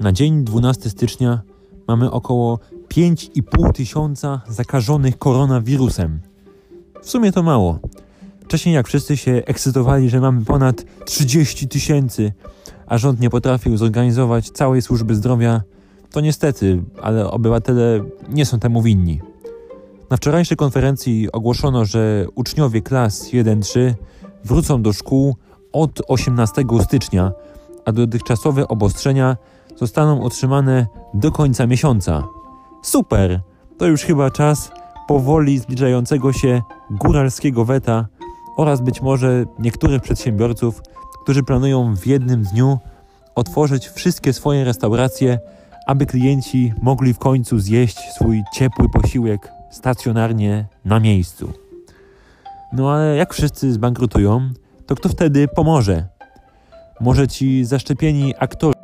Na dzień 12 stycznia mamy około 5,5 tysiąca zakażonych koronawirusem. W sumie to mało. Wcześniej jak wszyscy się ekscytowali, że mamy ponad 30 tysięcy, a rząd nie potrafił zorganizować całej służby zdrowia, to niestety, ale obywatele nie są temu winni. Na wczorajszej konferencji ogłoszono, że uczniowie klas 1-3 wrócą do szkół od 18 stycznia, a dotychczasowe obostrzenia zostaną utrzymane do końca miesiąca. Super! To już chyba czas powoli zbliżającego się góralskiego weta oraz być może niektórych przedsiębiorców, którzy planują w jednym dniu otworzyć wszystkie swoje restauracje, aby klienci mogli w końcu zjeść swój ciepły posiłek stacjonarnie na miejscu. No ale jak wszyscy zbankrutują, to kto wtedy pomoże? Może ci zaszczepieni aktorzy